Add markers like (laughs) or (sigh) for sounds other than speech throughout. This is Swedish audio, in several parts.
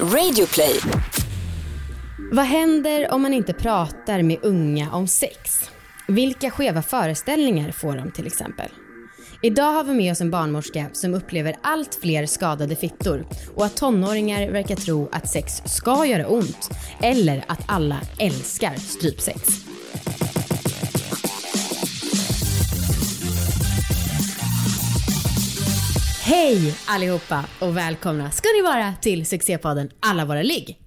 Radioplay. Vad händer om man inte pratar med unga om sex? Vilka skeva föreställningar får de till exempel? Idag har vi med oss en barnmorska som upplever allt fler skadade fittor och att tonåringar verkar tro att sex ska göra ont eller att alla älskar strypsex. Hej allihopa och välkomna ska ni vara till succépodden Alla våra ligg.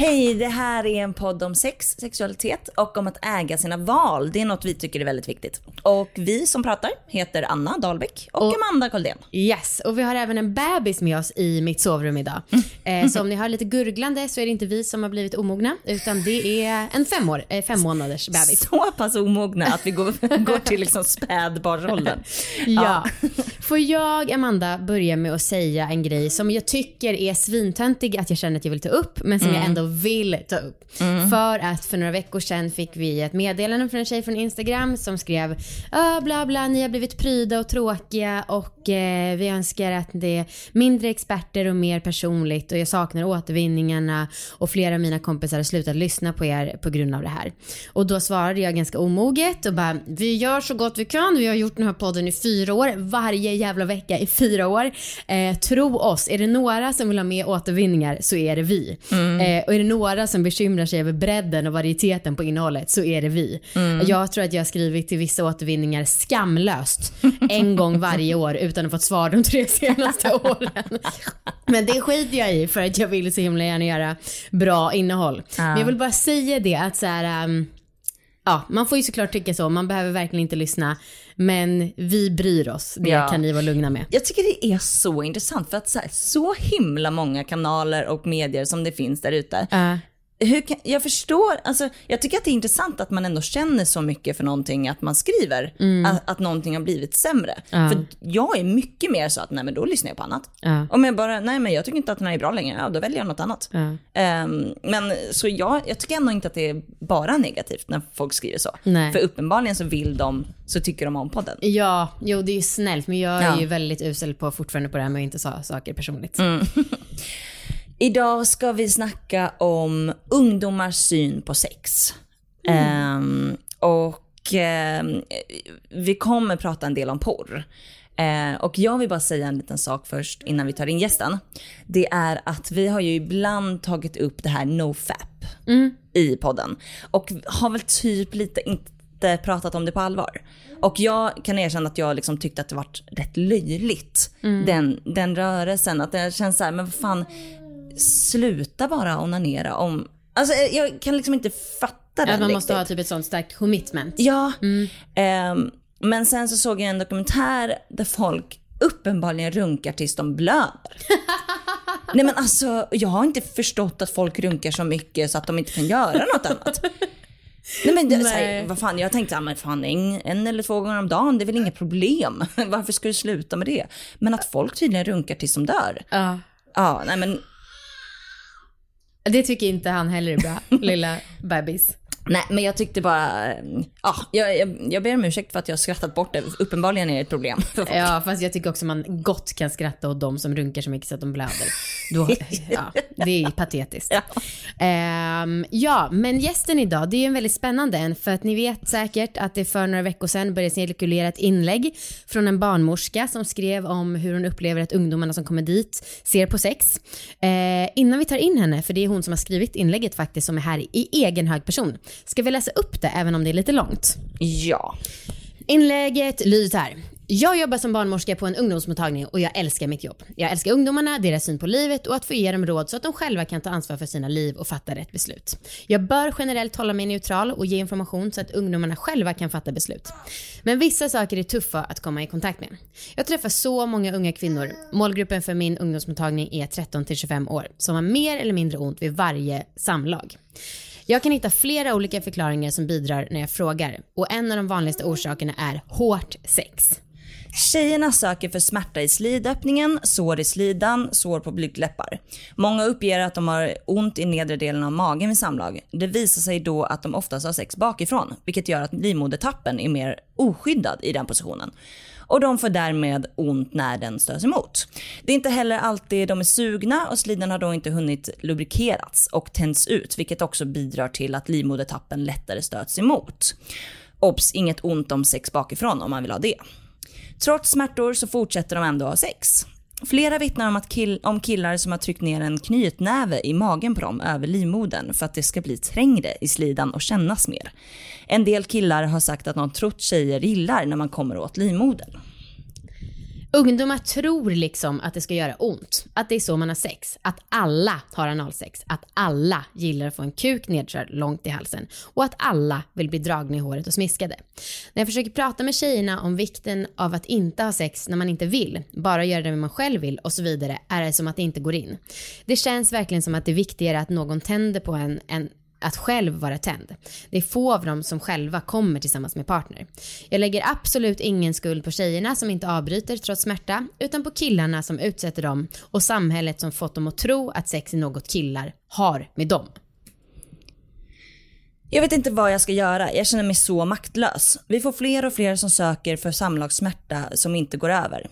Hej, det här är en podd om sex, sexualitet och om att äga sina val. Det är något vi tycker är väldigt viktigt. Och vi som pratar heter Anna Dahlbäck och, Och- Amanda Koldén. Yes, och vi har även en bebis med oss i mitt sovrum idag. Eh, så om ni hör lite gurglande så är det inte vi som har blivit omogna utan det är en fem, år, eh, fem månaders bebis. Så pass omogna att vi går, (laughs) går till liksom spädbarnsåldern. Ja. Får jag, Amanda, börja med att säga en grej som jag tycker är svintöntig att jag känner att jag vill ta upp, men som jag ändå vill ta upp. För att för några veckor sedan fick vi ett meddelande från en tjej från Instagram som skrev "Ah, bla bla, ni har blivit pryda och tråkiga och eh, vi önskar att det är mindre experter och mer personligt och jag saknar återvinningarna och flera av mina kompisar har slutat lyssna på er på grund av det här. Och då svarade jag ganska omoget och bara, vi gör så gott vi kan, vi har gjort den här podden i fyra år, varje jävla vecka i fyra år. Eh, tro oss, är det några som vill ha med återvinningar så är det vi. Eh, och är det några som bekymrar sig över bredden och varieteten på innehållet så är det vi. Jag tror att jag har skrivit till vissa återvinningar skamlöst (laughs) en gång varje år utan att få ett svar de tre senaste (laughs) åren. Men det skiter jag i för att jag vill så himla gärna göra bra innehåll. Men jag vill bara säga det att så här, ehm, ja, man får ju såklart tycka så, man behöver verkligen inte lyssna. Men vi bryr oss, det Ja. kan ni vara lugna med. Jag tycker det är så intressant för att så, här, så himla många kanaler och medier som det finns där ute. Ja. Kan, jag förstår, alltså, jag tycker att det är intressant att man ändå känner så mycket för någonting att man skriver att, att någonting har blivit sämre. Ja. För jag är mycket mer så att nej men då lyssnar jag på annat. Ja. Om jag bara, nej men jag tycker inte att den här är bra längre, ja då väljer jag något annat. Ja. Ehm, men så jag, jag tycker ändå inte att det är bara negativt när folk skriver så. Nej. För uppenbarligen så vill de, så tycker de om podden. Ja, jo det är ju snällt men jag är Ja. ju väldigt usel på fortfarande på det här med att inte sa saker personligt. (laughs) Idag ska vi snacka om ungdomars syn på sex. Ehm, och ehm, vi kommer prata en del om porr. Eh, och jag vill bara säga en liten sak först innan vi tar in gästen. Det är att vi har ju ibland tagit upp det här nofap i podden. Och har väl typ lite inte pratat om det på allvar. Och jag kan erkänna att jag liksom tyckte att det varit rätt löjligt. Den, den rörelsen. Att det känns så här, men vad fan, sluta bara onanera om... Alltså jag kan liksom inte fatta den Att man måste riktigt. ha typ ett sånt starkt commitment. Ja. Ehm, men sen så såg jag en dokumentär där folk uppenbarligen runkar tills de blöder. (laughs) Nej men alltså, jag har inte förstått att folk runkar så mycket så att de inte kan göra något annat. Nej men det, så här, Nej. vad fan, jag tänkte, ja, men fan en, en eller två gånger om dagen, det är väl inget problem. (laughs) Varför ska du sluta med det? Men att folk tydligen runkar tills de dör. Ja. Ja, nej men Det tycker inte han heller är bra, (laughs) lilla bebis. Nej, men jag tyckte bara, ja, jag, jag, jag ber om ursäkt för att jag har skrattat bort det. Uppenbarligen är det ett problem för folk. Ja, fast jag tycker också man gott kan skratta åt de som runkar så mycket så att de blöder. Då, (laughs) ja, det är patetiskt. Ja. Ehm, ja, men gästen idag, det är ju en väldigt spännande en för att ni vet säkert att det för några veckor sedan började cirkulera ett inlägg från en barnmorska som skrev om hur hon upplever att ungdomarna som kommer dit ser på sex. Eh, innan vi tar in henne, för det är hon som har skrivit inlägget faktiskt som är här i egen hög person, ska vi läsa upp det även om det är lite långt. Ja. Inlägget lyder så här. Jag jobbar som barnmorska på en ungdomsmottagning och jag älskar mitt jobb. Jag älskar ungdomarna, deras syn på livet och att få ge dem råd så att de själva kan ta ansvar för sina liv och fatta rätt beslut. Jag bör generellt hålla mig neutral och ge information så att ungdomarna själva kan fatta beslut. Men vissa saker är tuffa att komma i kontakt med. Jag träffar så många unga kvinnor, målgruppen för min ungdomsmottagning är 13 till 25 år, som har mer eller mindre ont vid varje samlag. Jag kan hitta flera olika förklaringar som bidrar när jag frågar och en av de vanligaste orsakerna är hårt sex. Tjejerna söker för smärta i slidöppningen, sår i slidan, sår på blygdläppar. Många uppger att de har ont i nedre delen av magen vid samlag. Det visar sig då att de oftast har sex bakifrån, vilket gör att livmodertappen är mer oskyddad i den positionen och de får därmed ont när den stöts emot. Det är inte heller alltid de är sugna och slidan har då inte hunnit lubrikerats och tänds ut vilket också bidrar till att livmodertappen lättare stöts emot. Obs! Inget ont om sex bakifrån om man vill ha det. Trots smärtor så fortsätter de ändå ha sex. Flera vittnar om, att kill om killar som har tryckt ner en knytnäve i magen på dem över livmodern för att det ska bli trängre i slidan och kännas mer. En del killar har sagt att de trott tjejer gillar när man kommer åt livmodern. Ungdomar tror liksom att det ska göra ont, att det är så man har sex, att alla har analsex, att alla gillar att få en kuk nedkörd långt i halsen och att alla vill bli dragna i håret och smiskade. När jag försöker prata med tjejerna om vikten av att inte ha sex när man inte vill, bara göra det man själv vill och så vidare, är det som att det inte går in. Det känns verkligen som att det är viktigare att någon tänder på en än att själv vara tänd. Det är få av dem som själva kommer tillsammans med partner. Jag lägger absolut ingen skuld på tjejerna som inte avbryter trots smärta, utan på killarna som utsätter dem och samhället som fått dem att tro att sex är något killar har med dem. Jag vet inte vad jag ska göra, jag känner mig så maktlös. Vi får fler och fler som söker för samlagssmärta som inte går över.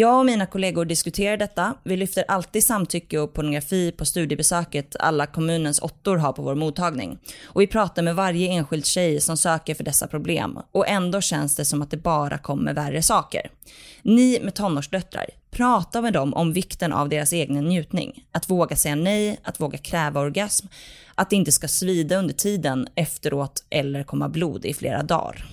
Jag och mina kollegor diskuterar detta. Vi lyfter alltid samtycke och pornografi på studiebesöket alla kommunens åttor har på vår mottagning. Och vi pratar med varje enskild tjej som söker för dessa problem. Och ändå känns det som att det bara kommer värre saker. Ni med tonårsdöttrar, prata med dem om vikten av deras egen njutning. Att våga säga nej, att våga kräva orgasm. Att det inte ska svida under tiden efteråt eller komma blod i flera dagar.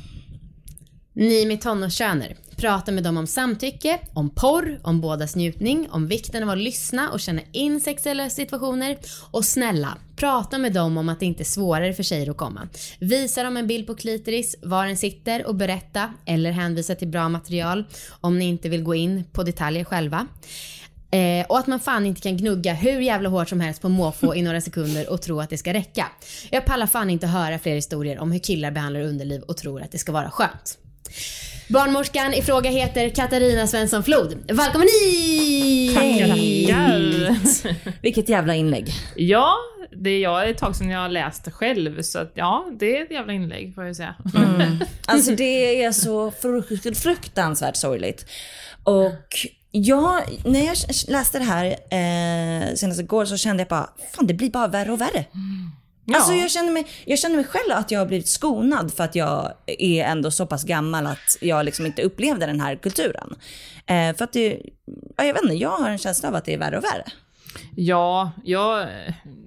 Ni med tonårsköner, prata med dem om samtycke, om porr, om bådas njutning, om vikten av att lyssna och känna in sexuella situationer. Och snälla, prata med dem om att det inte är svårare för tjejer att komma. Visa dem en bild på klitoris, var den sitter och berätta eller hänvisa till bra material om ni inte vill gå in på detaljer själva. Eh, och att man fan inte kan gnugga hur jävla hårt som helst på måfå i några sekunder och tro att det ska räcka. Jag pallar fan inte höra fler historier om hur killar behandlar underliv och tror att det ska vara skönt. Barnmorskan i fråga heter Katarina Svensson Flod. Välkommen hit! Tackar. (laughs) Vilket jävla inlägg. Ja, det är jag ett tag sedan jag läste själv, så att, ja, det är ett jävla inlägg får jag säga. Mm. (laughs) Alltså det är så frukt, fruktansvärt sorgligt. Och ja, när jag läste det här eh, senast igår så kände jag bara, fan det blir bara värre och värre. Ja. Alltså jag känner, mig, jag känner mig själv att jag har blivit skonad för att jag är ändå så pass gammal att jag liksom inte upplevde den här kulturen. Eh, för att det, ja, jag vet inte, jag har en känsla av att det är värre och värre. Ja, jag,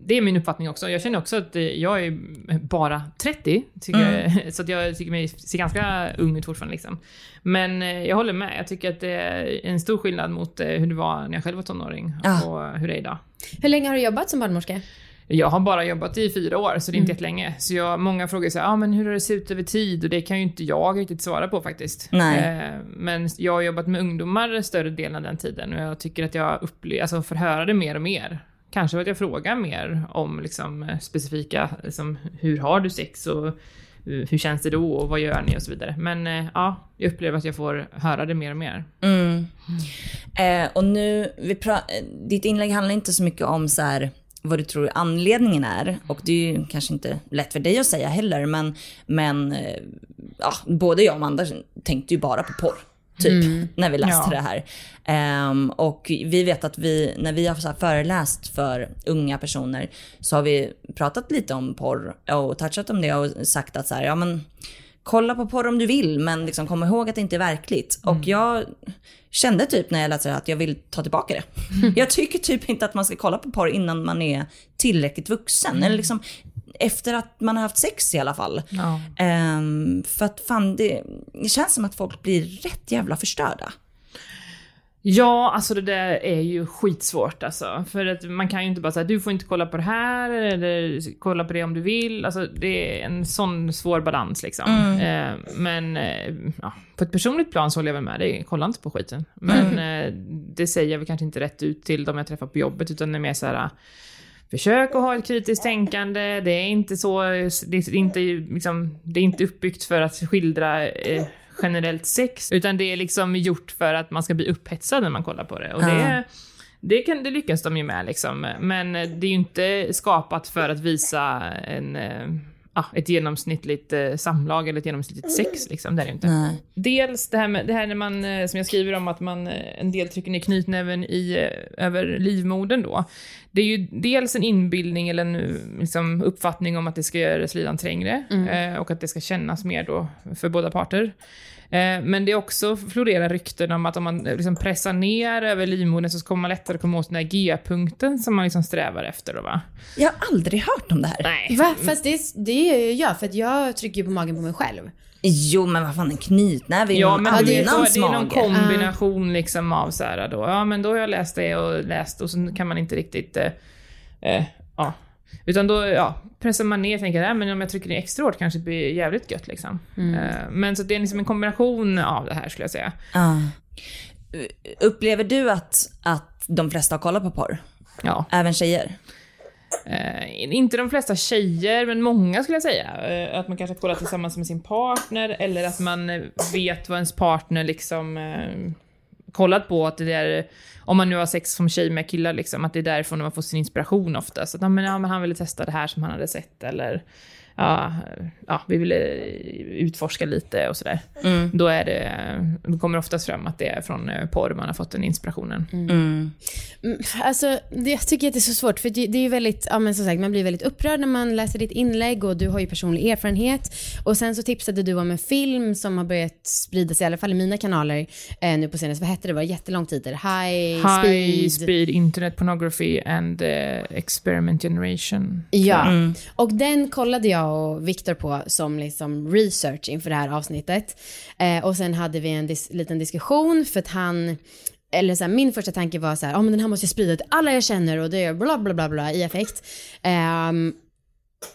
det är min uppfattning också. Jag känner också att eh, jag är bara 30, tycker jag, (laughs) så att jag tycker mig se ganska ung ut fortfarande. Liksom. Men eh, jag håller med, jag tycker att det är en stor skillnad mot eh, hur det var när jag själv var tonåring Ja. och hur det är idag. Hur länge har du jobbat som barnmorska? Jag har bara jobbat i fyra år, så det är inte jättelänge. Så jag, många frågar här, ah, men hur har det sett ut över tid? Och det kan ju inte jag riktigt svara på faktiskt. Nej. Eh, men jag har jobbat med ungdomar större delen av den tiden och jag tycker att jag upple- alltså, får höra det mer och mer. Kanske för att jag frågar mer om liksom, eh, specifika, liksom, hur har du sex och eh, hur känns det då och vad gör ni och så vidare. Men eh, ja, jag upplever att jag får höra det mer och mer. Mm. Eh, och nu, vi pra- eh, ditt inlägg handlar inte så mycket om så här, vad du tror anledningen är. Och det är ju kanske inte lätt för dig att säga heller. Men, men eh, ja, både jag och Amanda tänkte ju bara på porr. Typ, när vi läste Ja. det här. Ehm, och vi vet att vi, när vi har så föreläst för unga personer så har vi pratat lite om porr och touchat om det och sagt att så här, ja men kolla på porr om du vill men liksom kom ihåg att det inte är verkligt. Och jag kände typ när jag läste det att jag vill ta tillbaka det. Jag tycker typ inte att man ska kolla på porr innan man är tillräckligt vuxen. Eller liksom efter att man har haft sex i alla fall. Ja. Ehm, för att fan det, det känns som att folk blir rätt jävla förstörda. Ja, alltså det där är ju skitsvårt alltså. För att man kan ju inte bara säga du får inte kolla på det här eller kolla på det om du vill. Alltså det är en sån svår balans liksom. Eh, men eh, ja, på ett personligt plan så håller jag väl med dig, kolla inte på skiten. Men eh, det säger jag väl kanske inte rätt ut till de jag träffar på jobbet utan det är mer så här. Försök att ha ett kritiskt tänkande, det är inte så, det är inte, liksom, det är inte uppbyggt för att skildra eh, generellt sex, utan det är liksom gjort för att man ska bli upphetsad när man kollar på det. Och det, det, kan, det lyckas de ju med liksom. Men det är ju inte skapat för att visa en, eh, ja, ett genomsnittligt eh, samlag eller ett genomsnittligt sex. Liksom. Det är det inte. Nej. Dels det här, med, det här när man, eh, som jag skriver om, att man, eh, en del trycker ner knytnäven i, eh, över livmodern då. Det är ju dels en inbildning eller en liksom, uppfattning om att det ska göra slidan trängre eh, och att det ska kännas mer då för båda parter. Eh, men det är också florerar rykten om att om man eh, liksom pressar ner över livmodern så kommer man lättare komma åt den här G-punkten som man liksom strävar efter då va? Jag har aldrig hört om det här. Nej. Va? Fast det, det är ju jag, för att jag trycker ju på magen på mig själv. Jo men vad fan en knytnäve är Ja, men det, är, annans det är någon kombination liksom av så här då, ja men då har jag läst det och läst och så kan man inte riktigt, eh, eh, ja. Utan då, ja, pressar man ner och tänker, ja men om jag trycker ner extra hårt kanske det blir jävligt gött liksom. Eh, men så det är liksom en kombination av det här skulle jag säga. Ja. Upplever du att, att de flesta har kollat på porr? Ja. Även tjejer? Eh, inte de flesta tjejer, men många skulle jag säga. Eh, att man kanske kollar tillsammans med sin partner, eller att man eh, vet vad ens partner liksom eh, kollat på. Att det är, om man nu har sex som tjej med killar, liksom, att det är därifrån man får sin inspiration ofta. Så att ja, men, ja, men han ville testa det här som han hade sett, eller ja, ja, vi ville utforska lite och sådär. Då, är det, då kommer det oftast fram att det är från eh, porr man har fått den inspirationen. Mm. Mm, Alltså, det, jag tycker att det är så svårt för det, det är ju väldigt, ja men som sagt man blir väldigt upprörd när man läser ditt inlägg och du har ju personlig erfarenhet. Och sen så tipsade du om en film som har börjat sprida sig, i alla fall i mina kanaler eh, nu på senaste, vad hette det, det var jättelång titel, High, High Speed. speed internet pornography and eh, experiment generation. Ja, och den kollade jag och Viktor på som liksom research inför det här avsnittet. Eh, och sen hade vi en dis- liten diskussion för att han, eller så här, min första tanke var så här, ja men den här måste jag sprida till alla jag känner och det är bla bla bla bla i effekt. Um,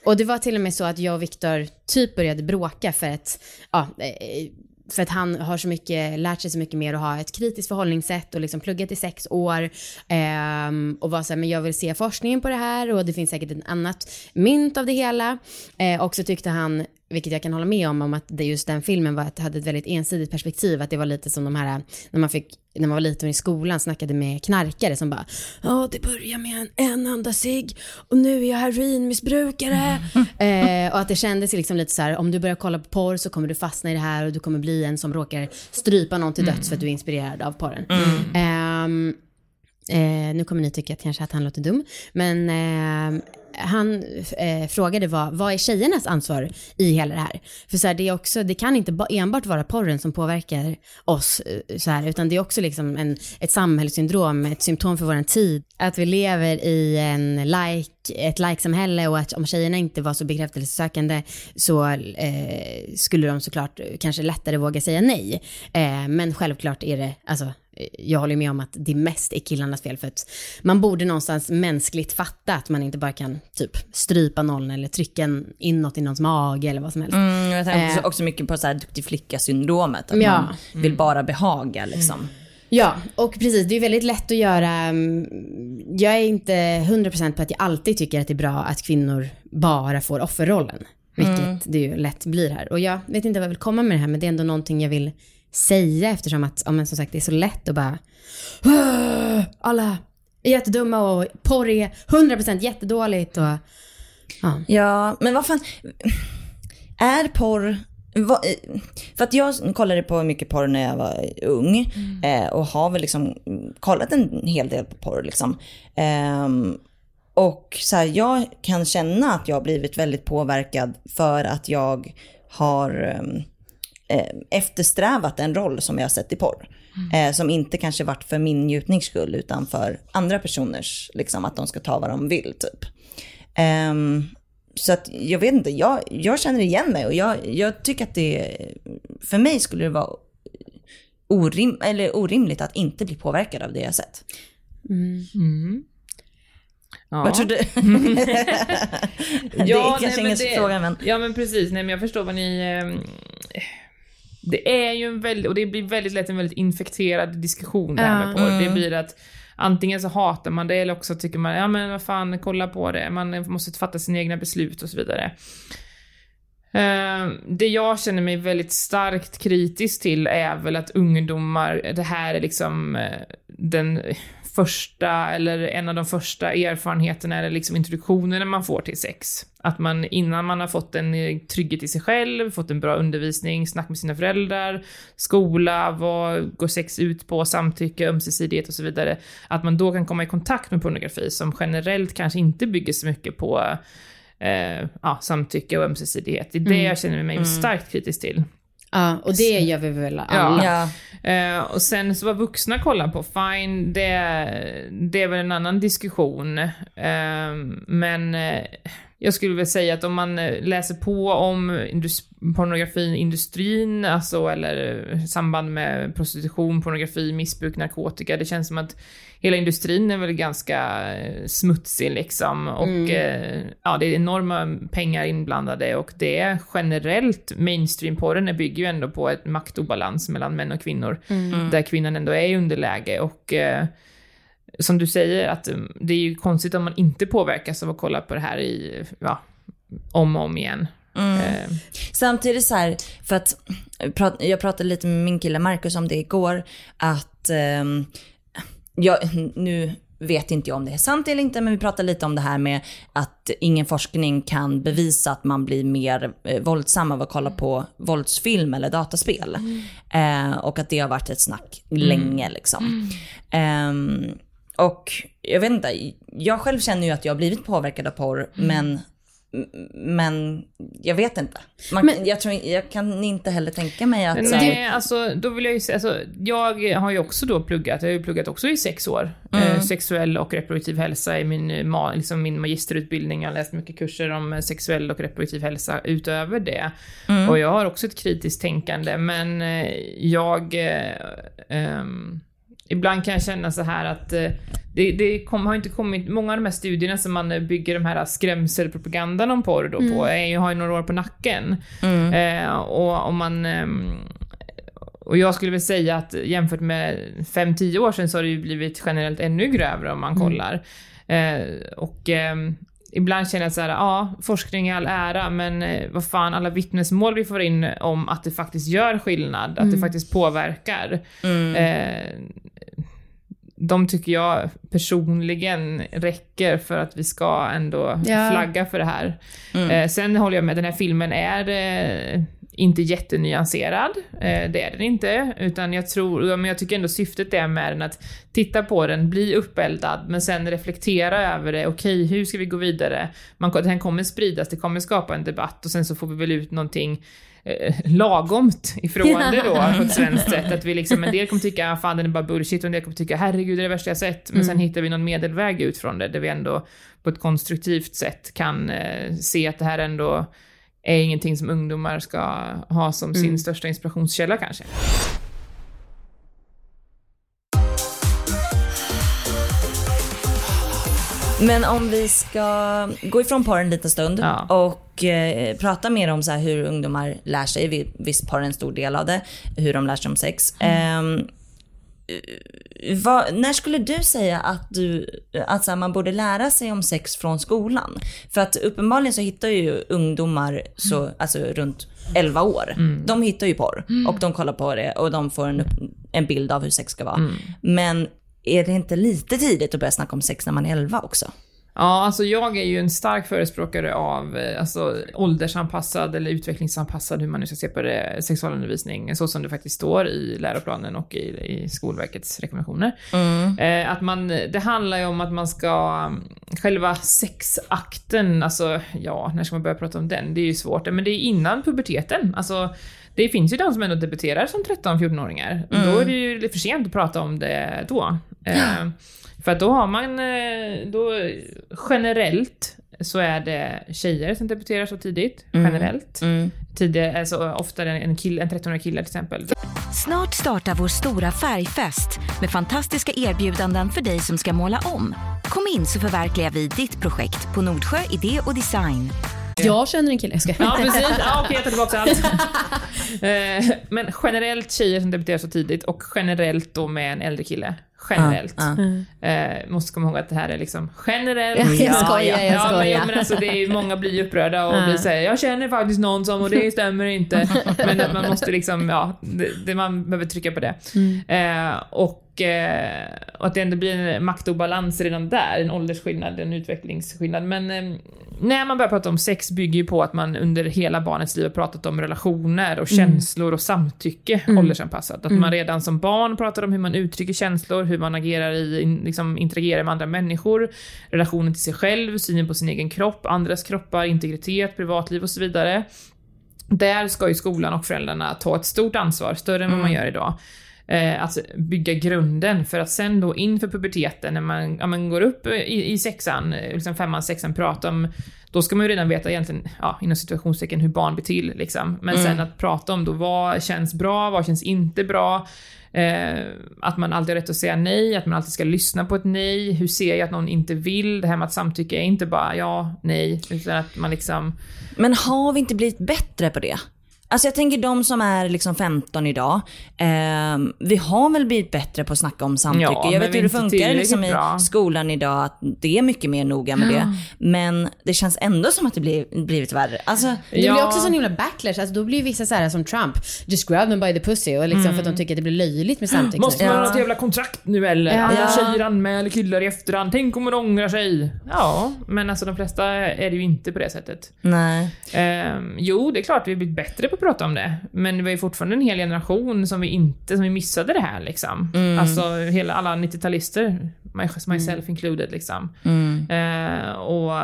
och det var till och med så att jag och Viktor typ började bråka för att, ja, eh, för att han har så mycket, lärt sig så mycket mer och har ett kritiskt förhållningssätt och liksom pluggat i sex år. ehm, och var såhär, men jag vill se forskningen på det här och det finns säkert ett annat mynt av det hela. Eh, och så tyckte han, vilket jag kan hålla med om, om att det just den filmen var att hade ett väldigt ensidigt perspektiv. Att det var lite som de här, när man fick, när man var liten i skolan snackade med knarkare som bara, ja det börjar med en, en enda cigg och nu är jag heroinmissbrukare. (laughs) eh, och att det kändes liksom lite så här, om du börjar kolla på porr så kommer du fastna i det här och du kommer bli en som råkar strypa någon till döds för att du är inspirerad av porren. Ehm, Eh, nu kommer ni tycka att kanske att han låter dum, men eh, han eh, frågade vad, vad är tjejernas ansvar i hela det här? För så här, det, är också, det kan inte enbart vara porren som påverkar oss, eh, så här, utan det är också liksom en, ett samhällssyndrom, ett symptom för vår tid. Att vi lever i en like, ett like-samhälle och att om tjejerna inte var så bekräftelsesökande så eh, skulle de såklart kanske lättare våga säga nej. Eh, men självklart är det, alltså jag håller med om att det mest är killarnas fel för att man borde någonstans mänskligt fatta att man inte bara kan typ strypa någon eller trycka en inåt i någons mage eller vad som helst. Mm, jag tänker också, Eh. också mycket på så här duktig flicka-syndromet. Att Ja. man vill bara behaga liksom. Ja, och precis, det är väldigt lätt att göra, mm, jag är inte 100% på att jag alltid tycker att det är bra att kvinnor bara får offerrollen. Vilket det ju lätt blir här. Och jag vet inte vad jag vill komma med det här, men det är ändå någonting jag vill säga eftersom att, ja, men som sagt, det är så lätt att bara "Åh, alla är jättedumma och porr är 100% jättedåligt och ja. Ja, men vad fan. Är porr... För att jag kollade på mycket porr när jag var ung. Eh, och har väl liksom kollat en hel del på porr liksom. Ehm, och så här, jag kan känna att jag har blivit väldigt påverkad för att jag har ehm, eh, eftersträvat en roll som jag har sett i porr. Eh, som inte kanske varit för min njutnings skull utan för andra personers, liksom att de ska ta vad de vill typ. Ehm, så att jag vet inte, jag, jag känner igen mig och jag, jag tycker att det, för mig skulle det vara orim, eller orimligt att inte bli påverkad av det jag sett. Mm. Ja. Vad tror du? (laughs) (laughs) det Ja, är kanske nej, men ingen det- fråga men. Ja men precis, nej men jag förstår vad ni... ehm, det är ju en väldigt, och det blir väldigt lätt en väldigt infekterad diskussion det här med porr. Det blir att antingen så hatar man det eller också tycker man, ja men vad fan, kolla på det, man måste fatta sina egna beslut och så vidare. Eh, det jag känner mig väldigt starkt kritisk till är väl att ungdomar, det här är liksom eh, den första, eller en av de första erfarenheterna eller liksom introduktionerna man får till sex. Att man innan man har fått en eh, trygghet i sig själv, fått en bra undervisning, snack med sina föräldrar, skola, vad går sex ut på, samtycke, ömsesidighet och så vidare. Att man då kan komma i kontakt med pornografi som generellt kanske inte bygger så mycket på eh, ja, samtycke och ömsesidighet. Det är det mm. jag känner mig mm. starkt kritisk till. Ja, och det gör vi väl alla. Ja. ja. Uh, och sen så vad vuxna kollar på, fine, det, det är väl en annan diskussion. Uh, men uh, jag skulle väl säga att om man läser på om indus pornografiindustrin, alltså eller samband med prostitution, pornografi, missbruk, narkotika, det känns som att hela industrin är väl ganska eh, smutsig liksom. Och mm. eh, ja, det är enorma pengar inblandade och det är generellt, mainstream-porren bygger ju ändå på ett maktobalans mellan män och kvinnor. Mm. Där kvinnan ändå är i underläge och eh, som du säger, att mm, det är ju konstigt om man inte påverkas av att kolla på det här i, ja, om och om igen. Mm. Eh. Samtidigt så här, för att jag pratade lite med min kille Marcus om det igår, att eh, jag, nu vet inte jag om det är sant eller inte, men vi pratade lite om det här med att ingen forskning kan bevisa att man blir mer eh, våldsam av att kolla på våldsfilm eller dataspel. Mm. Eh, och att det har varit ett snack mm. länge liksom. Mm. Eh, och jag vet inte, jag själv känner ju att jag har blivit påverkad av porr, mm. men men jag vet inte. Man, men, jag, tror, jag kan inte heller tänka mig att... Nej, alltså då vill jag ju säga, alltså, jag har ju också då pluggat, jag har ju pluggat också i sex år. Mm. Eh, sexuell och reproduktiv hälsa i min, liksom min magisterutbildning. Jag har läst mycket kurser om sexuell och reproduktiv hälsa utöver det. Mm. Och jag har också ett kritiskt tänkande, men eh, jag... Eh, um, ibland kan jag känna så här att eh, det, det kom, har inte kommit, många av de här studierna som man bygger de här skrämselpropagandan om porr då mm. på, är, har ju några år på nacken. Mm. Eh, och om man eh, och jag skulle väl säga att jämfört med 5-10 år sedan så har det ju blivit generellt ännu grövre om man mm. kollar. Mm. Eh, och ehm, ibland känner jag så här, ja, forskning i all ära, men eh, vad fan, alla vittnesmål vi får in om att det faktiskt gör skillnad, att det mm. faktiskt påverkar. Mm. Eh, de tycker jag personligen räcker för att vi ska ändå ja. flagga för det här. Mm. Eh, sen håller jag med, den här filmen är eh, inte jättenyanserad. Eh, det är den inte. Utan jag tror, men jag tycker ändå syftet är med den att titta på den, bli uppeldad, men sen reflektera över det. Okej, hur ska vi gå vidare? Man, den kommer spridas, det kommer skapa en debatt och sen så får vi väl ut någonting eh, lagomt ifrån det då (laughs) på ett svenskt sätt. Att vi liksom, en del kommer tycka ah, fan den är bara bullshit och en del kommer tycka herregud det är det värsta jag sett. Men mm. sen hittar vi någon medelväg ut från det där vi ändå på ett konstruktivt sätt kan eh, se att det här ändå är ingenting som ungdomar ska ha som mm. sin största inspirationskälla kanske. Men om vi ska gå ifrån porr en liten stund ja. och eh, prata mer om så hur ungdomar lär sig, visst porr är en stor del av det, hur de lär sig om sex. Mm. Eh, vad, när skulle du säga att, du, att man borde lära sig om sex från skolan? För att uppenbarligen så hittar ju ungdomar så, mm. alltså runt 11 år, mm. de hittar ju porr mm. och de kollar på det och de får en, en bild av hur sex ska vara. Mm. Men är det inte lite tidigt att börja snacka om sex när man är 11 också? Ja, alltså jag är ju en stark förespråkare av eh, alltså, åldersanpassad eller utvecklingsanpassad, hur man nu ska se på det, sexualundervisning, så som det faktiskt står i läroplanen och i, i Skolverkets rekommendationer. Mm. Eh, att man, det handlar ju om att man ska, själva sexakten, alltså ja, när ska man börja prata om den? Det är ju svårt, men det är innan puberteten. Alltså, det finns ju de som ändå debuterar som 13-14-åringar. Mm. Då är det ju för sent att prata om det då. (gasps) Eh, för att då har man, eh, då generellt så är det tjejer som debuterar så tidigt, mm. generellt. Mm. Tidigare, alltså oftare en, kill, en 13-årig kille till exempel. Snart startar vår stora färgfest med fantastiska erbjudanden för dig som ska måla om. Kom in så förverkligar vi ditt projekt på Nordsjö Idé och Design. Jag känner en kille, jag ska. Ja precis, ja, okej jag tar tillbaka allt. Eh, men generellt tjejer som debuterar så tidigt och generellt då med en äldre kille. Generellt. Ja, Eh, måste komma ihåg att det här är liksom generellt. Ja, jag skojar, jag ja, men, skojar. ja, men alltså, det är, många blir ju upprörda och Ja. blir säger jag känner faktiskt någon som och det stämmer inte. (laughs) men att man måste liksom, ja, det, det, man behöver trycka på det. Eh, och, eh, och att det ändå blir en maktobalans redan där, en åldersskillnad, en utvecklingsskillnad. Men eh, när man börjar prata om sex bygger ju på att man under hela barnets liv har pratat om relationer och känslor och samtycke åldersanpassat. Att man redan som barn pratar om hur man uttrycker känslor, hur man agerar i, liksom interagerar med andra människor, relationen till sig själv, synen på sin egen kropp, andras kroppar, integritet, privatliv och så vidare. Där ska ju skolan och föräldrarna ta ett stort ansvar, större än vad man gör idag. Eh, att bygga grunden för att sen då inför puberteten när man, ja, man går upp i, i sexan, eh, liksom femman, sexan, prata om då ska man ju redan veta egentligen, ja, inom situationstecken, hur barn blir till. Liksom. Men sen att prata om då vad känns bra, vad känns inte bra. Eh, att man alltid har rätt att säga nej, att man alltid ska lyssna på ett nej. Hur ser jag att någon inte vill? Det här med att samtycka är inte bara ja, nej, utan att man liksom... Men har vi inte blivit bättre på det? Alltså jag tänker de som är liksom 15 idag, ehm, vi har väl blivit bättre på att snacka om samtycke. Ja, jag vet hur det funkar liksom i skolan idag, att det är mycket mer noga med det. Men det känns ändå som att det blir, blivit värre. Alltså, Det blir Ja. också sån himla backlash. Alltså, då blir ju vissa så här som Trump, just grab them by the pussy. Och liksom för att de tycker att det blir löjligt med samtycke. Måste man Ja. ha ett jävla kontrakt nu eller? Ja. Alla tjejer anmäler killar i efterhand. Tänk om man ångrar sig? Ja, men alltså de flesta är det ju inte på det sättet. nej. Ehm, jo, det är klart vi har blivit bättre på prata om det. Men det var ju fortfarande en hel generation som vi inte, som vi missade det här liksom. Alltså hela, alla 90-talister, my, myself included liksom. Eh, och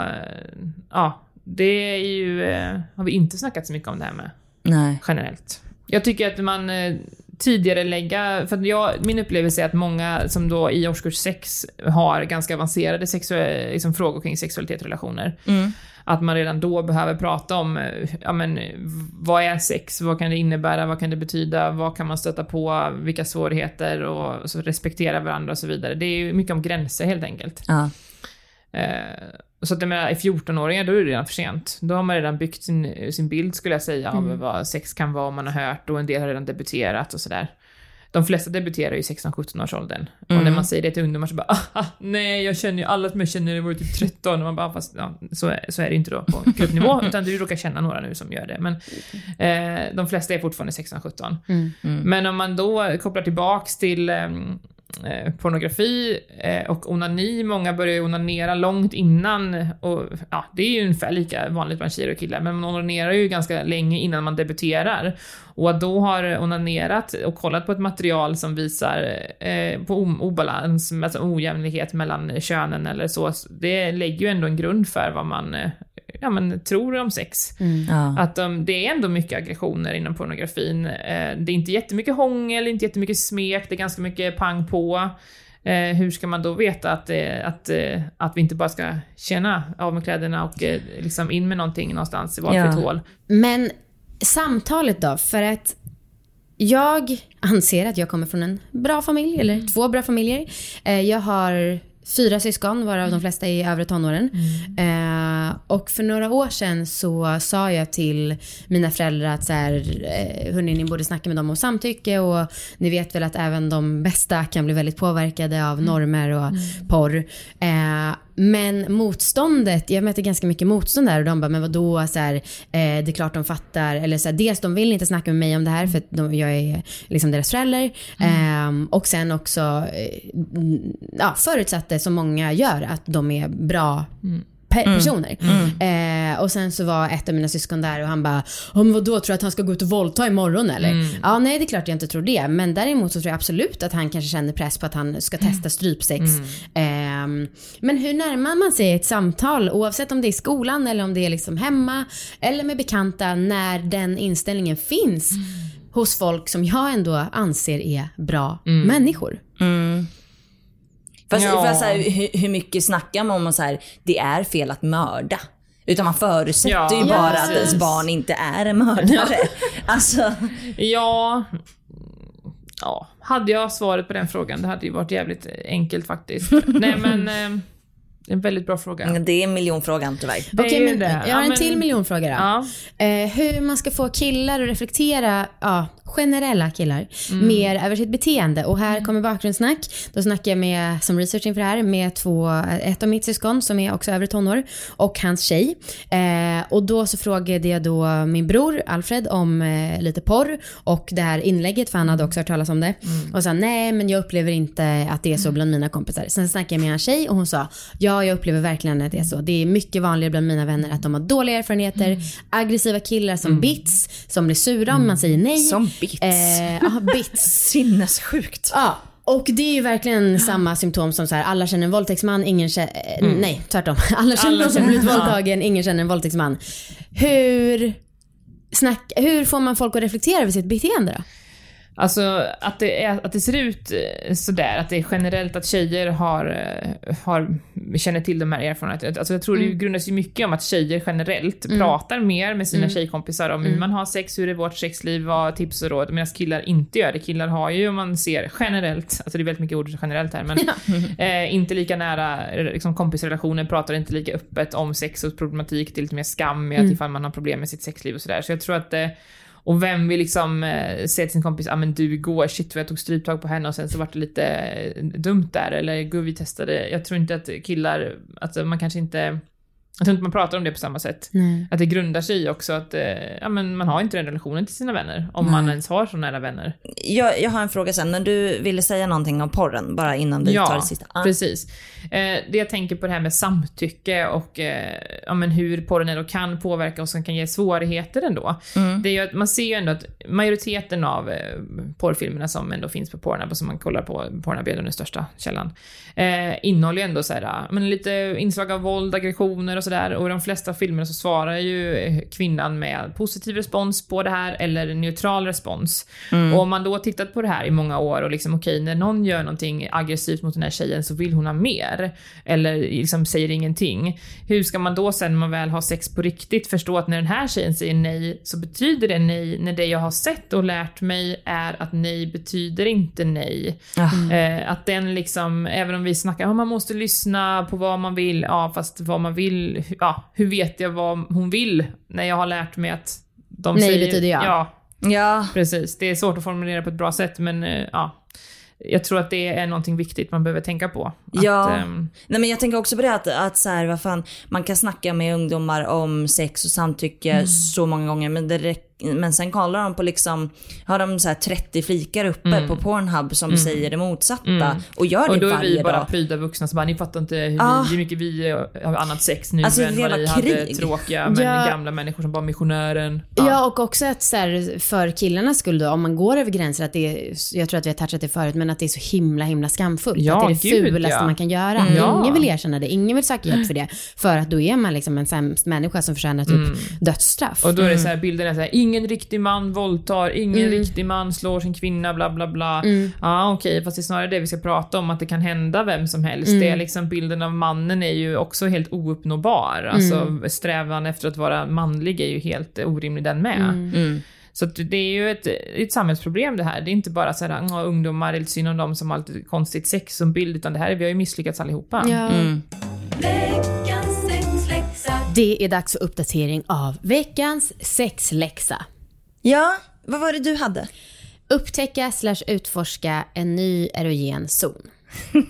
ja, det är ju, eh, har vi inte snackat så mycket om det här med nej. generellt. Jag tycker att man eh, tidigare lägga, för jag, min upplevelse är att många som då i årskurs 6 har ganska avancerade sexuella, liksom frågor kring sexualitet och relationer. Att man redan då behöver prata om, eh, ja men vad är sex, vad kan det innebära, vad kan det betyda, vad kan man stöta på, vilka svårigheter och så respektera varandra och så vidare. Det är ju mycket om gränser helt enkelt. Ja. Eh, så att jag menar, i 14-åringar då är det redan för sent. Då har man redan byggt sin, sin bild skulle jag säga av vad sex kan vara, om man har hört och en del har redan debuterat och sådär. De flesta debuterar ju i 16-17 års åldern. Och när man säger det till ungdomar så bara ah, nej, jag känner ju alla som jag känner har varit typ 13 och man bara fast ja, så, är, så är det inte då på (laughs) gruppnivå utan du råkar känna några nu som gör det. Men eh, de flesta är fortfarande 16-17. Men om man då kopplar tillbaks till ehm, eh, pornografi eh, och onani. Många börjar ju onanera långt innan. Och, ja, det är ju ungefär lika vanligt bland tjejer och killar, men man onanerar ju ganska länge innan man debuterar. Och att då har onanerat och kollat på ett material som visar eh, på obalans, alltså ojämlikhet mellan könen eller så, det lägger ju ändå en grund för vad man eh, ja, men, tror om sex. Ja. Att um, det är ändå mycket aggressioner inom pornografin. Eh, det är inte jättemycket hångel, inte jättemycket smek, det är ganska mycket pang på. Eh, hur ska man då veta att, eh, att, eh, att vi inte bara ska känna av med kläderna och eh, liksom in med någonting någonstans i valfritt Ja. hål? Men samtalet då? För att jag anser att jag kommer från en bra familj, eller två bra familjer. Eh, Jag har fyra syskon, varav de flesta är i övre tonåren. Eh, och för några år sedan så sa jag till mina föräldrar att så här, eh, hörni, ni borde snacka med dem om samtycke och ni vet väl att även de bästa kan bli väldigt påverkade av normer och porr. Eh, men motståndet, jag mötte ganska mycket motstånd där och de bara, men vadå, så här, eh, det är klart de fattar. Eller så här, dels de vill inte snacka med mig om det här för att de, jag är liksom deras förälder. Ehm, och sen också, eh, mm, ja, förutsatte som många gör att de är bra pe- personer. Eh, och sen så var ett av mina syskon där och han bara, oh, men vadå, tror du att han ska gå ut och våldta imorgon eller? Ja, nej det är klart jag inte tror det. Men däremot så tror jag absolut att han kanske känner press på att han ska testa strypsex. Ehm, men hur närmar man sig ett samtal, oavsett om det är i skolan eller om det är liksom hemma eller med bekanta, när den inställningen finns hos folk som jag ändå anser är bra människor. Fast, Ja. fast så här, hur, hur mycket snackar man om att så här, det är fel att mörda? Utan man förutsätter Ja, ju bara ja, att ens barn inte är en mördare. Alltså, Ja... Ja, hade jag svaret på den frågan, det hade ju varit jävligt enkelt faktiskt. (laughs) Nej men... Det är en väldigt bra fråga. Det är miljonfrågan tyvärr. Det Okej, men det. jag har Ja, en men- till miljonfråga då. Ja. Eh, hur man ska få killar att reflektera, ja, generella killar, Mm. mer över sitt beteende. Och här kommer bakgrundssnack. Då snackar jag med, som research inför det här, med två, ett av mitt syskon som är också över tonår och hans tjej. Eh, och då så frågade jag då min bror Alfred om eh, lite porr och det här inlägget, för han hade också hört talas om det. Mm. Och sa nej men jag upplever inte att det är så bland mina kompisar. Sen snackade jag med hans tjej och hon sa ja jag upplever verkligen att det är så. Det är mycket vanligare bland mina vänner att de har dåliga erfarenheter, Mm. aggressiva killar som bits, som blir sura om man säger nej. Som bits. Eh, ja, bits. (laughs) Sinnessjukt. Ja, och det är ju verkligen samma symptom som så här, alla känner en våldtäktsman, ingen känner, eh, nej tvärtom. (laughs) Alla känner Alla någon som blivit våldtagen, ingen känner en våldtäktsman. Hur, snack, hur får man folk att reflektera över sitt beteende då? Alltså att det, är, att det ser ut eh, sådär, att det är generellt att tjejer har, eh, har, känner till de här erfarenheterna. Alltså jag tror det grundas ju mycket om att tjejer generellt pratar mer med sina tjejkompisar om hur man har sex, hur är vårt sexliv, vad tips och råd, medan killar inte gör det. Killar har ju, om man ser generellt, alltså det är väldigt mycket ord generellt här, men (laughs) eh, inte lika nära eh, liksom, kompisrelationer, pratar inte lika öppet om sex och problematik, det är lite mer skam med att ifall man har problem med sitt sexliv och sådär. Så jag tror att eh, och vem vill liksom eh, säga till sin kompis, ja ah, men du igår, shit vad jag tog stryptag på henne och sen så vart det lite eh, dumt där, eller gud vi testade. Jag tror inte att killar, alltså man kanske inte, jag tror inte man pratar om det på samma sätt. Nej. Att det grundar sig i också att, eh, ja men man har inte den relationen till sina vänner, om man ens har så nära vänner. Jag, jag har en fråga sen, när du ville säga någonting om porren, bara innan vi tar det sista. Ah. precis. Eh, det jag tänker på det här med samtycke och eh, ja, men hur porren ändå kan påverka och som kan ge svårigheter ändå. Mm. Det är ju att man ser ju ändå att majoriteten av eh, porrfilmerna som ändå finns på Pornhub och som man kollar på, Pornhub är den största källan, eh, innehåller ju ändå så här, ja, men lite inslag av våld, aggressioner och sådär. Och i de flesta filmerna så svarar ju eh, kvinnan med positiv respons på det här eller neutral respons. Och om man då har tittat på det här i många år och liksom okej, när någon gör någonting aggressivt mot den här tjejen så vill hon ha mer. Eller liksom säger ingenting. Hur ska man då sen när man väl har sex på riktigt förstå att när den här tjejen säger nej så betyder det nej när det jag har sett och lärt mig är att nej betyder inte nej. Eh, att den liksom, även om vi snackar om man måste lyssna på vad man vill, ja fast vad man vill, ja hur vet jag vad hon vill när jag har lärt mig att de Nej säger, betyder ja. Ja, Ja, precis. Det är svårt att formulera på ett bra sätt men eh, ja. Jag tror att det är någonting viktigt man behöver tänka på. Att, Ja. ehm, Nej men jag tänker också på det att, att så här, vad fan, man kan snacka med ungdomar om sex och samtycke Mm. så många gånger men, det räck, men sen kollar de på liksom, har de så här 30 flikar uppe på Pornhub som säger det motsatta och gör det Mm. och då är varje vi bara dag. pryda vuxna som bara, ni fattar inte hur, Ah. vi, hur mycket vi har annat sex nu Alltså, än vad ni hade krig. tråkiga men Ja. gamla människor som bara missionären. Ja. och också att så här, för killarnas skull då, om man går över gränser, att det är, jag tror att vi har touchat det förut, men att det är så himla himla skamfullt. Ja, att det är det gud, fulaste ja. man kan göra. Ja. Ingen vill erkänna det, ingen vill söka hjälp för det. För att då är man liksom en sämst människa som förtjänar typ dödsstraff. Och då är det så här, bilden är så här, ingen riktig man våldtar, ingen Mm. riktig man slår sin kvinna, bla bla bla. Ja okej, fast det är snarare det vi ska prata om, att det kan hända vem som helst. Mm. Det är liksom, bilden av mannen är ju också helt ouppnåbar. Alltså strävan efter att vara manlig är ju helt orimlig den med. Mm. Så att det är ju ett, ett samhällsproblem det här. Det är inte bara så här, "Åh, ungdomar, det är lite synd om dem som har lite konstigt sex som bild, utan det här, vi har ju misslyckats allihopa. Ja. Mm. Det är dags för uppdatering av veckans sexläxa. Ja, vad var det du hade? Upptäcka slash utforska en ny erogen zon. (laughs)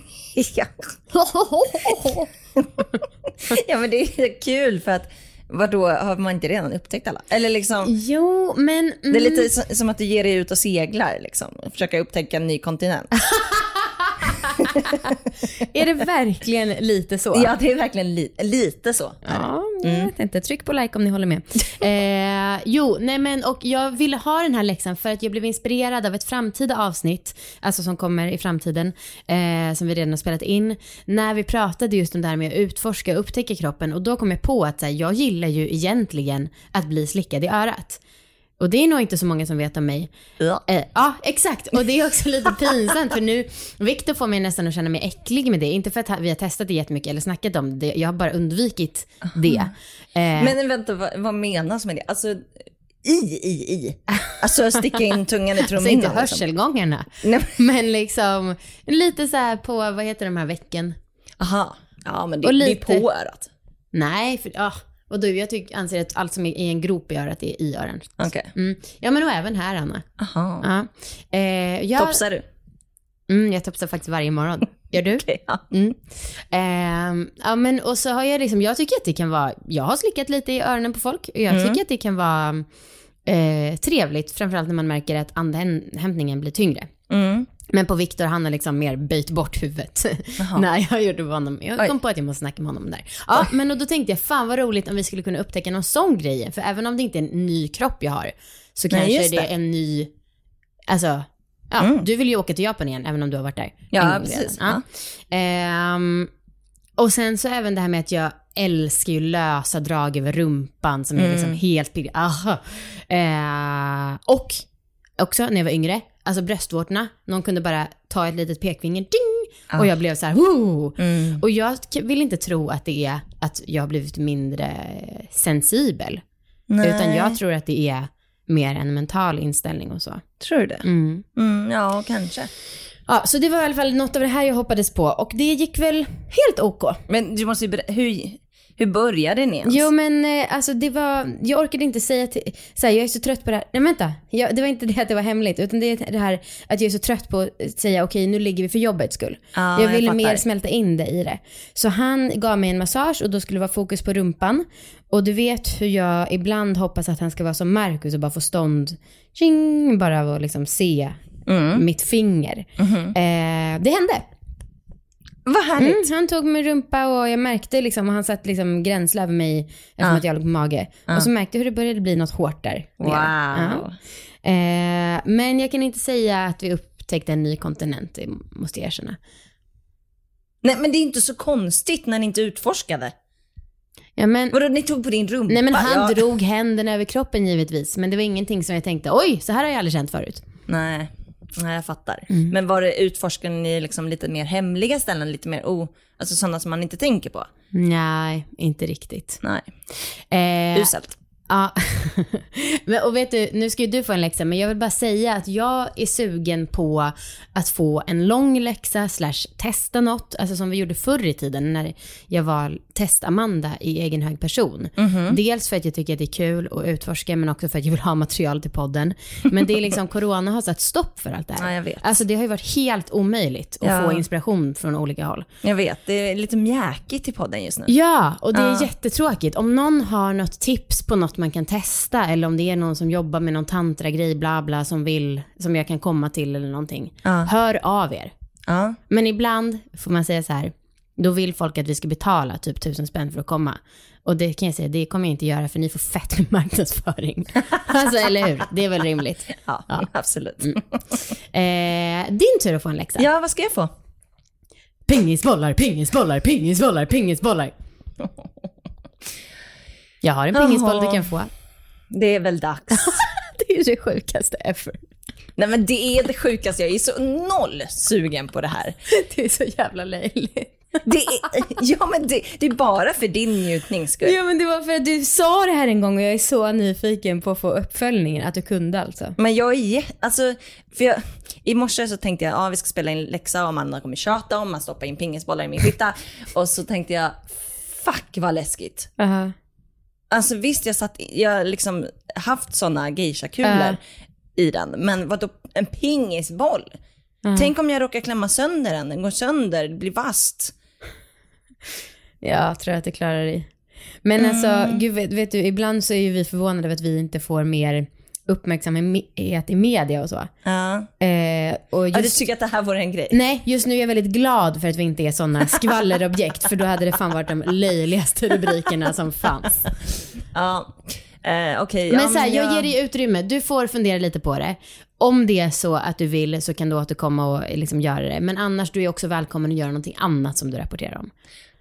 ja. (laughs) ja men det är kul för att vadå, har man inte redan upptäckt alla? Eller liksom, jo, men... det är lite så- som att du ger dig ut och seglar liksom. Försöka upptäcka en ny kontinent. (laughs) (laughs) Är det verkligen lite så? Ja det är verkligen li- lite så. Ja, jag vet inte. Tryck på like om ni håller med. (laughs) Eh, jo, nej men och jag ville ha den här läxan för att jag blev inspirerad av ett framtida avsnitt, alltså som kommer i framtiden, eh, som vi redan har spelat in, när vi pratade just om det här med att utforska och upptäcka kroppen och då kom jag på att här, jag gillar ju egentligen att bli slickad i örat. Och det är nog inte så många som vet om mig. Ja. Eh, ja, exakt. Och det är också lite pinsamt för nu, Viktor får mig nästan att känna mig äcklig med det. Inte för att vi har testat det jättemycket eller snackat om det, jag har bara undvikit det. Eh, Men vänta, vad, vad menas med det? Alltså i, i, i. Alltså sticka in tungan i alltså trumhinnan. (laughs) inte liksom. hörselgångarna, Nej, men liksom lite så här på, vad heter de här vecken? Aha. Ja, men det, Och det lite- är på örat. Nej, för, ah, och du, jag tycker, anser att allt som är i en grop i örat är i öronen. Okej. Mm. Ja, men och även här, Anna. Aha. Ja. Eh, jag, Topsar du? Mm, jag topsar faktiskt varje morgon. (laughs) Gör du? Ja. Mm. Ehm, ja, men och så har jag liksom, jag tycker att det kan vara, jag har slickat lite i öronen på folk och jag Mm. tycker att det kan vara eh, trevligt, framförallt när man märker att andhämtningen blir tyngre. Mm. Men på Viktor, han har liksom mer böjt bort huvudet. (laughs) Nej, jag gjorde på honom. Jag kom Oj. på att jag måste snacka med honom där. Ja, men och då tänkte jag, fan vad roligt om vi skulle kunna upptäcka någon sån grej. För även om det inte är en ny kropp jag har, så Nej, kanske det är en ny, alltså, ja, du vill ju åka till Japan igen, även om du har varit där. Ja, precis. redan. Ja. Ehm, och sen så även det här med att jag älskar ju lösa drag över rumpan som är Mm. liksom helt pigg. Aha. Eh, och också när jag var yngre, alltså bröstvårtorna, någon kunde bara ta ett litet pekfinger, ding! Och jag blev så här, Woo! Mm. Och jag vill inte tro att det är att jag har blivit mindre sensibel. Nej. Utan jag tror att det är mer en mental inställning och så. Tror du det? Mm. Mm, ja, kanske. Ja, så det var i alla fall något av det här jag hoppades på och det gick väl helt OK. Men du måste ju berätta, hur, hur började ni ens? Jo men eh, alltså det var, jag orkade inte säga till, så här, jag är så trött på det här. Nej vänta, jag, det var inte det att det var hemligt utan det är det här att jag är så trött på att säga okej nu ligger vi för jobbets skull. Ja, jag jag ville fattar. mer smälta in det i det. Så han gav mig en massage och då skulle det vara fokus på rumpan. Och du vet hur jag ibland hoppas att han ska vara som Marcus och bara få stånd, tjing, bara av att liksom se Mm. mitt finger. Mhm. Eh, det hände. Vad härligt. Mm, han tog min rumpa och jag märkte liksom, och han satt liksom gränsle över mig eftersom Ja. att jag låg på mage. Och så märkte jag hur det började bli något hårt där. Wow. Ja. Eh, men jag kan inte säga att vi upptäckte en ny kontinent, det måste jag erkänna. Nej men det är inte så konstigt när ni inte utforskade. Ja, men, Vadå, ni tog på din rumpa? nej men han Ja. drog händerna över kroppen givetvis, men det var ingenting som jag tänkte, oj, så här har jag aldrig känt förut. Nej, nej jag fattar. Mm. Men var det utforskade ni liksom lite mer hemliga ställen, lite mer o... Alltså sådana som man inte tänker på? Nej, inte riktigt. Nej, Eh, uselt. Ja, (laughs) men, och vet du, nu ska ju du få en läxa, men jag vill bara säga att jag är sugen på att få en lång läxa slash testa något, alltså som vi gjorde förr i tiden när jag var test-Amanda i egen hög person. Mhm. Dels för att jag tycker att det är kul att utforska, men också för att jag vill ha material till podden. Men det är liksom, (laughs) corona har satt stopp för allt det här. Ja, jag vet. Alltså det har ju varit helt omöjligt att Ja. få inspiration från olika håll. Jag vet, det är lite mjäkigt i podden just nu. Ja, och det är Ja. jättetråkigt. Om någon har något tips på något man kan testa eller om det är någon som jobbar med någon tantra-grej, bla bla, som vill, som jag kan komma till eller någonting. Ja. Hör av er. Ja. Men ibland får man säga så här, då vill folk att vi ska betala typ tusen spänn för att komma. Och det kan jag säga, det kommer jag inte göra för ni får fett med marknadsföring. (laughs) alltså eller hur? Det är väl rimligt. Ja, absolut. Eh, din tur att få en läxa. Ja, vad ska jag få? Pingisbollar, pingisbollar, pingisbollar, pingisbollar. (laughs) Jag har en pingisboll du kan få. Det är väl dags. (laughs) Det är det sjukaste ever. Nej men det är det sjukaste, jag är så noll sugen på det här. (laughs) Det är så jävla löjligt. Det är, ja men det, det är bara för din njutnings skull. Ja men det var för att du sa det här en gång och jag är så nyfiken på att få uppföljningen, att du kunde alltså. Men jag är alltså, för jag, i morse så tänkte jag, ja vi ska spela in läxa och Amanda kommer tjata om, man stoppar in pingisbollar i min fitta. och så tänkte jag, fuck vad läskigt. Uh-huh. Alltså visst, jag satt, jag har liksom haft sådana geisha-kulor i den, men vadå en pingisboll? Tänk om jag råkar klämma sönder den, den går sönder, det blir vasst. Ja, jag tror att du klarar dig. Men alltså, gud vet, vet du, ibland så är ju vi förvånade över att vi inte får mer uppmärksamhet i media och så. Ja. Eh, och Ja, du just, tycker att det här vore en grej? nej, just nu är jag väldigt glad för att vi inte är sådana skvallerobjekt, för då hade det fan varit de löjligaste rubrikerna som fanns. Ja. Eh, Okej, ja, men så här, jag ger dig utrymme, du får fundera lite på det. Om det är så att du vill så kan du återkomma och liksom göra det. Men annars, du är också välkommen att göra någonting annat som du rapporterar om.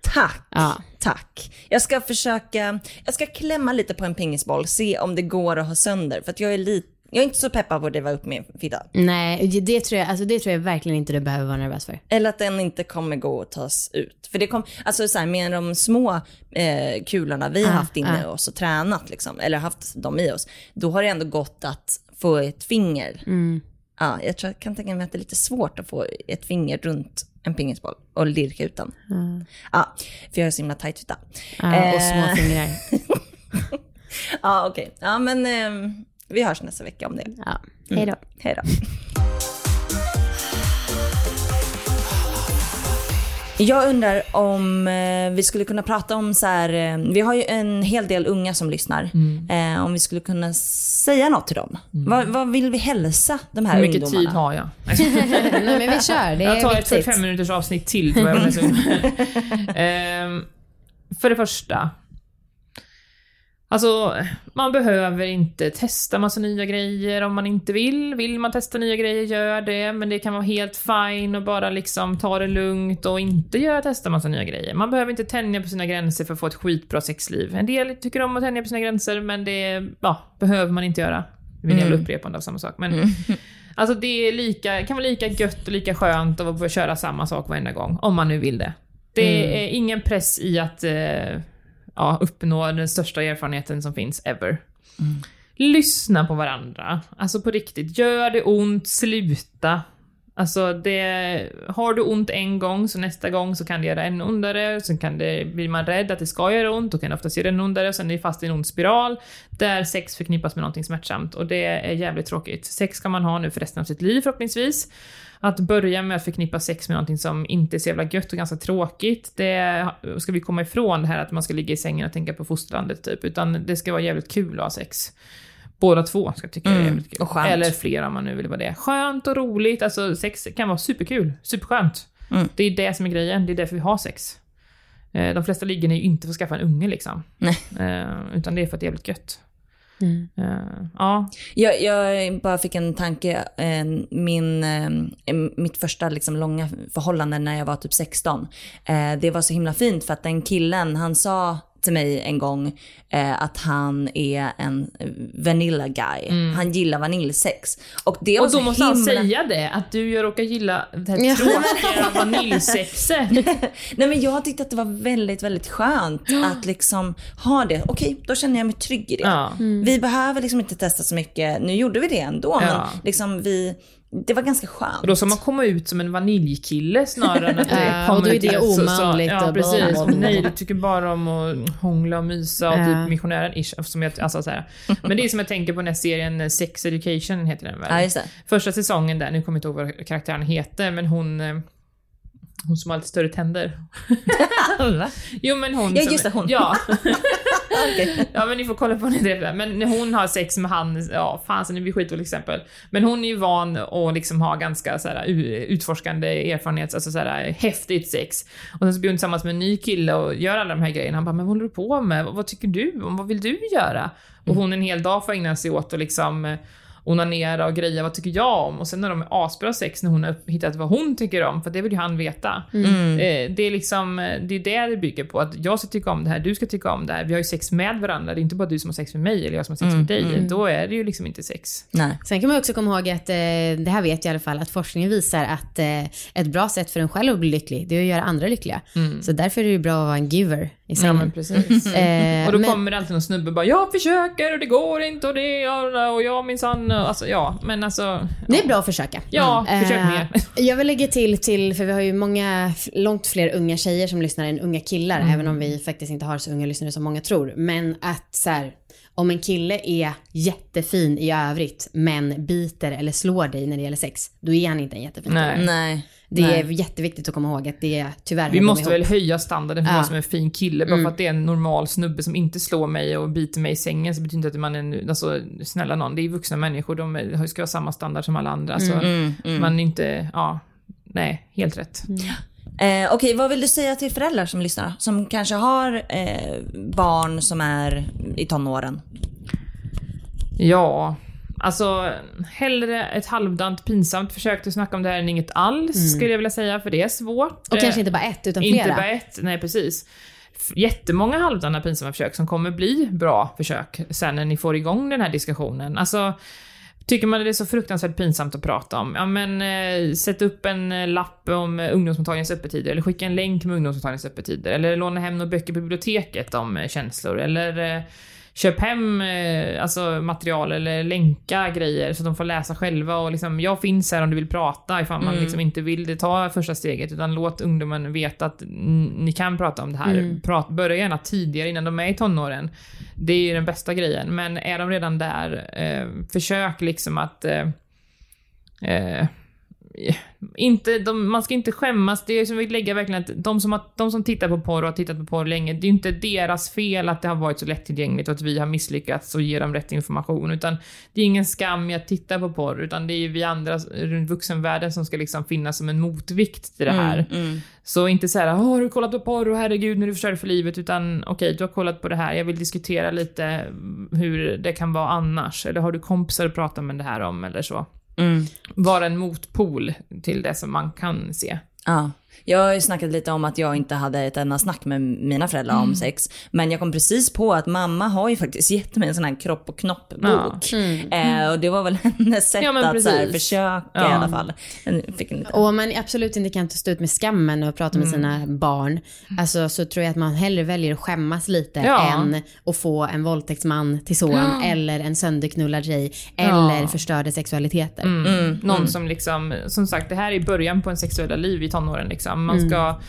Tack. Ja. Tack. Jag ska försöka, jag ska klämma lite på en pingisboll, se om det går att ha sönder. För att jag är lite, jag är inte så peppad på att det var upp med fitta. Nej, det tror, jag, alltså det tror jag verkligen inte du behöver vara nervös för. Eller att den inte kommer gå att tas ut. För det kom, alltså så här, med de små eh, kulorna vi har Ah, haft inne i oss och tränat liksom, eller haft dem i oss, då har det ändå gått att få ett finger. Mm. Ja, jag tror, jag kan tänka mig att det är lite svårt att få ett finger runt en pingisboll och lirka ut den. Mm. Ja, för jag är så himla tajt utav. Ja, och Eh. små fingrar. (laughs) Ja, okej. Ja, men eh, vi hörs nästa vecka om det. Ja. Hej då. Hej då. Jag undrar om eh, vi skulle kunna prata om så här, eh, vi har ju en hel del unga som lyssnar. Eh, om vi skulle kunna säga något till dem. Vad, vad vill vi hälsa de här Hur mycket ungdomarna? tid har jag? (laughs) Nej men vi kör, det Jag tar är ett viktigt. 45 minuters avsnitt till jag. (laughs) Ehm, För det första. Alltså, man behöver inte testa massa nya grejer om man inte vill. Vill man testa nya grejer, gör det. Men det kan vara helt fine och bara liksom ta det lugnt och inte göra testa massa nya grejer. Man behöver inte tänja på sina gränser för att få ett skitbra sexliv. En del tycker om att tänja på sina gränser, men det ja, behöver man inte göra. Det blir en jävla upprepande av samma sak. Men (laughs) Alltså det är lika, kan vara lika gött och lika skönt att köra samma sak varenda gång, om man nu vill det. Det är ingen press i att eh, ja, uppnå den största erfarenheten som finns ever. Lyssna på varandra. Alltså på riktigt, gör det ont, sluta. Alltså det, har du ont en gång så nästa gång så kan det göra ännu ondare, sen kan det, blir man rädd att det ska göra ont, då kan det oftast göra ännu ondare, och sen är det fast i en ond spiral där sex förknippas med någonting smärtsamt och det är jävligt tråkigt. Sex ska man ha nu för resten av sitt liv förhoppningsvis. Att börja med att förknippa sex med någonting som inte är så jävla gött och ganska tråkigt, det ska vi komma ifrån det här att man ska ligga i sängen och tänka på fosterlandet typ, utan det ska vara jävligt kul att ha sex. Båda två ska tycka det är Mm, jävligt kul. och skönt. Eller flera om man nu vill vara det. Skönt och roligt, alltså sex kan vara superkul, superskönt. Mm. Det är det som är grejen, det är därför vi har sex. Eh, De flesta ligger är ju inte för att skaffa en unge liksom. Nej. Eh, Utan det är för att det är jävligt gött. Mm. Eh, Ja, Jag, jag bara fick en tanke. Min, mitt första liksom långa förhållande när jag var typ 16. eh, Det var så himla fint för att den killen, han sa till mig en gång eh, att han är en vanilla guy. Han gillar vaniljsex. Och, det Mm. och då så måste han himla... säga det, att du råkar gilla det här tråkiga vaniljsexet. (laughs) Nej men jag tyckte att det var väldigt, väldigt skönt att liksom ha det. Okej, då känner jag mig trygg i det. Ja. Vi behöver liksom inte testa så mycket. Nu gjorde vi det ändå, Ja. men liksom vi, det var ganska skönt. Och då ska man komma ut som en vaniljkille snarare än att (laughs) det Ja, kommer och då är det omanligt Ja, precis. Nej, du tycker bara om att hångla och mysa och typ missionären-ish. Som jag, alltså, så här. Men det är som jag tänker på den här serien eh, Sex Education, heter den väl? Ja, just det. Första säsongen där, nu kommer jag inte ihåg vad karaktären heter, men hon... eh, Hon som har lite större tänder. (laughs) Jo men hon Ja, just det, hon. Ja. (laughs) (laughs) Okej. ja men ni får kolla på det. Men när hon har sex med han, ja fan så det blir skit till exempel. Men hon är ju van att liksom ha ganska så här, utforskande erfarenhet, alltså så här, häftigt sex. Och sen så blir hon tillsammans med en ny kille och gör alla de här grejerna. Han bara, men vad håller du på med? Vad, vad tycker du? Vad vill du göra? Och hon en hel dag får ägna sig åt att liksom onanera och greja, vad tycker jag om? Och sen när de är asbra sex när hon har hittat vad hon tycker om, för det vill ju han veta. Mm. Eh, Det är liksom, eh, det är det det bygger på, att jag ska tycka om det här, du ska tycka om det här. Vi har ju sex med varandra, det är inte bara du som har sex med mig eller jag som har sex med dig. Då är det ju liksom inte sex. Nej. Sen kan man också komma ihåg att, eh, det här vet jag i alla fall, att forskningen visar att eh, ett bra sätt för en själv att bli lycklig, det är att göra andra lyckliga. Så därför är det ju bra att vara en giver i Ja sängen. men precis. (laughs) Och då men- kommer det alltid någon snubbe och bara “jag försöker och det går inte och det och, och jag minsann” alltså ja, men alltså... Det är bra att försöka. Ja, försök Eh, mer. (laughs) Jag vill lägga till, till, för vi har ju många, långt fler unga tjejer som lyssnar än unga killar, Mm. även om vi faktiskt inte har så unga lyssnare som många tror. Men att så här, om en kille är jättefin i övrigt, men biter eller slår dig när det gäller sex, då är han inte en jättefin Nej. kille. Nej. Det Nej. är jätteviktigt att komma ihåg att det är tyvärr Vi måste väl höja standarden för Ja. vad som är en fin kille. Bara för att det är en normal snubbe som inte slår mig och biter mig i sängen så betyder inte att man är en, alltså snälla någon. Det är vuxna människor, de ska ha samma standard som alla andra. Alltså, Mm, mm. Man inte, ja, nej, helt rätt. Eh, Okej, vad vill du säga till föräldrar som lyssnar? Som kanske har eh, barn som är i tonåren. Ja, alltså hellre ett halvdant pinsamt försök till att snacka om det här än inget alls, skulle jag vilja säga, för det är svårt. Och Eh, kanske inte bara ett, utan flera. Inte bara ett, nej precis. Jättemånga halvdana pinsamma försök som kommer bli bra försök sen när ni får igång den här diskussionen. Alltså, tycker man det är så fruktansvärt pinsamt att prata om, ja men eh, sätt upp en eh, lapp om ungdomsmottagningens öppettider, eller skicka en länk med ungdomsmottagningens öppettider, eller låna hem några böcker på biblioteket om eh, känslor, eller eh, köp hem eh, alltså, material eller länka grejer så att de får läsa själva och liksom, jag finns här om du vill prata ifall man liksom inte vill det, ta första steget utan låt ungdomen veta att ni kan prata om det här. Prat, börja gärna tidigare innan de är i tonåren. Det är ju den bästa grejen, men är de redan där, eh, försök liksom att eh, eh, inte, de, man ska inte skämmas. Det är som vi lägger verkligen att de som, har, de som tittar på porr och har tittat på porr länge, det är inte deras fel att det har varit så lättillgängligt och att vi har misslyckats och ge dem rätt information. Utan det är ingen skam i att titta på porr, utan det är ju vi andra runt vuxenvärlden som ska liksom finnas som en motvikt till det här. Så inte så här, "Åh, har du kollat på porr och herregud nu är du förstörd för livet, utan okej, du har kollat på det här, jag vill diskutera lite hur det kan vara annars. Eller har du kompisar att prata med det här om eller så. Mm. Vara en motpol till det som man kan se. Ja. Jag har ju snackat lite om att jag inte hade ett enda snack med mina föräldrar Mm. om sex. Men jag kom precis på att mamma har ju faktiskt gett mig en sån här kropp och knopp-bok. Eh, och det var väl (laughs) hennes sätt Ja, att så här, försöka i Ja. alla fall. Fick en. Och om man absolut inte kan stå ut med skammen och prata med Mm. sina barn, alltså, så tror jag att man hellre väljer att skämmas lite Ja. än att få en våldtäktsman till son eller en sönderknullad tjej eller förstörda sexualiteter. Mm. Någon som liksom, som sagt, det här är början på en sexuella liv i tonåren liksom. Man ska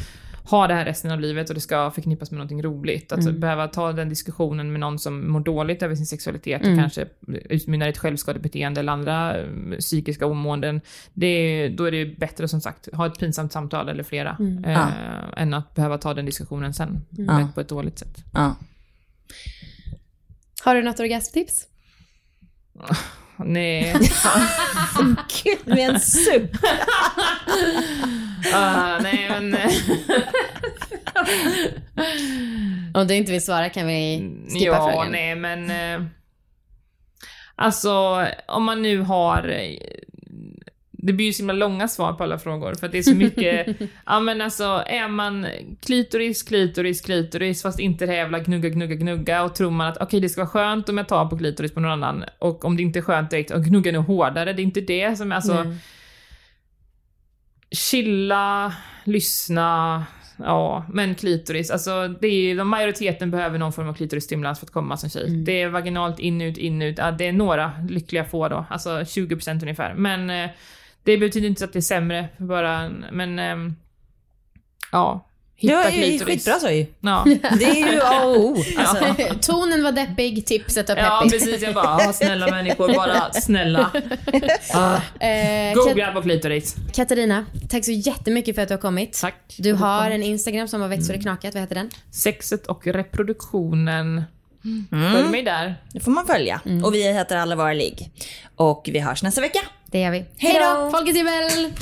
ha det här resten av livet och det ska förknippas med någonting roligt. Att behöva ta den diskussionen med någon som mår dåligt över sin sexualitet och kanske utmynnar i ett självskadebeteende eller andra eh, psykiska omåenden. Det, då är det bättre som sagt, ha ett pinsamt samtal eller flera. Eh, Ja. Än att behöva ta den diskussionen sen Ja. på ett dåligt sätt. Ja. Har du något orgasmtips? (laughs) Nej. (laughs) Gud, med en suck. (laughs) Ah, nej men... (laughs) Om du inte vill svara kan vi skippa ja, frågan. nej men... Eh, alltså, om man nu har... eh, Det blir ju så himla långa svar på alla frågor för att det är så mycket... (laughs) ja men alltså, är man klitoris, klitoris, klitoris fast inte det här jävla gnugga, gnugga, gnugga och tror man att okej det ska vara skönt om jag tar på klitoris på någon annan och om det inte är skönt direkt, och gnugga nu hårdare, det är inte det som är alltså... Nej. Chilla, lyssna, ja, men klitoris. Alltså, det är, majoriteten behöver någon form av klitorisstimulans för att komma som tjej. Det är vaginalt in, ut, in, ut. Ja, det är några lyckliga få då, alltså 20% ungefär. Men eh, det betyder inte att det är sämre, bara, men ehm, ja. Hitta ju klitoris. skitbra så ju. Ja. Det är ju A och O. (laughs) Alltså. (laughs) Tonen var deppig, tipset var ja, peppigt. precis. Jag bara, ah, snälla människor, bara snälla. (laughs) Ah, Eh, Kat- googla på klitoris. Katarina, tack så jättemycket för att du har kommit. Tack. Du har en Instagram som har växt så det knakat, vad heter den? Sexet och reproduktionen. Följ mig där. Det får man följa. Och vi heter Alla Våra Ligg. Och vi hörs nästa vecka. Det gör vi. Hej då! Folkets jubel!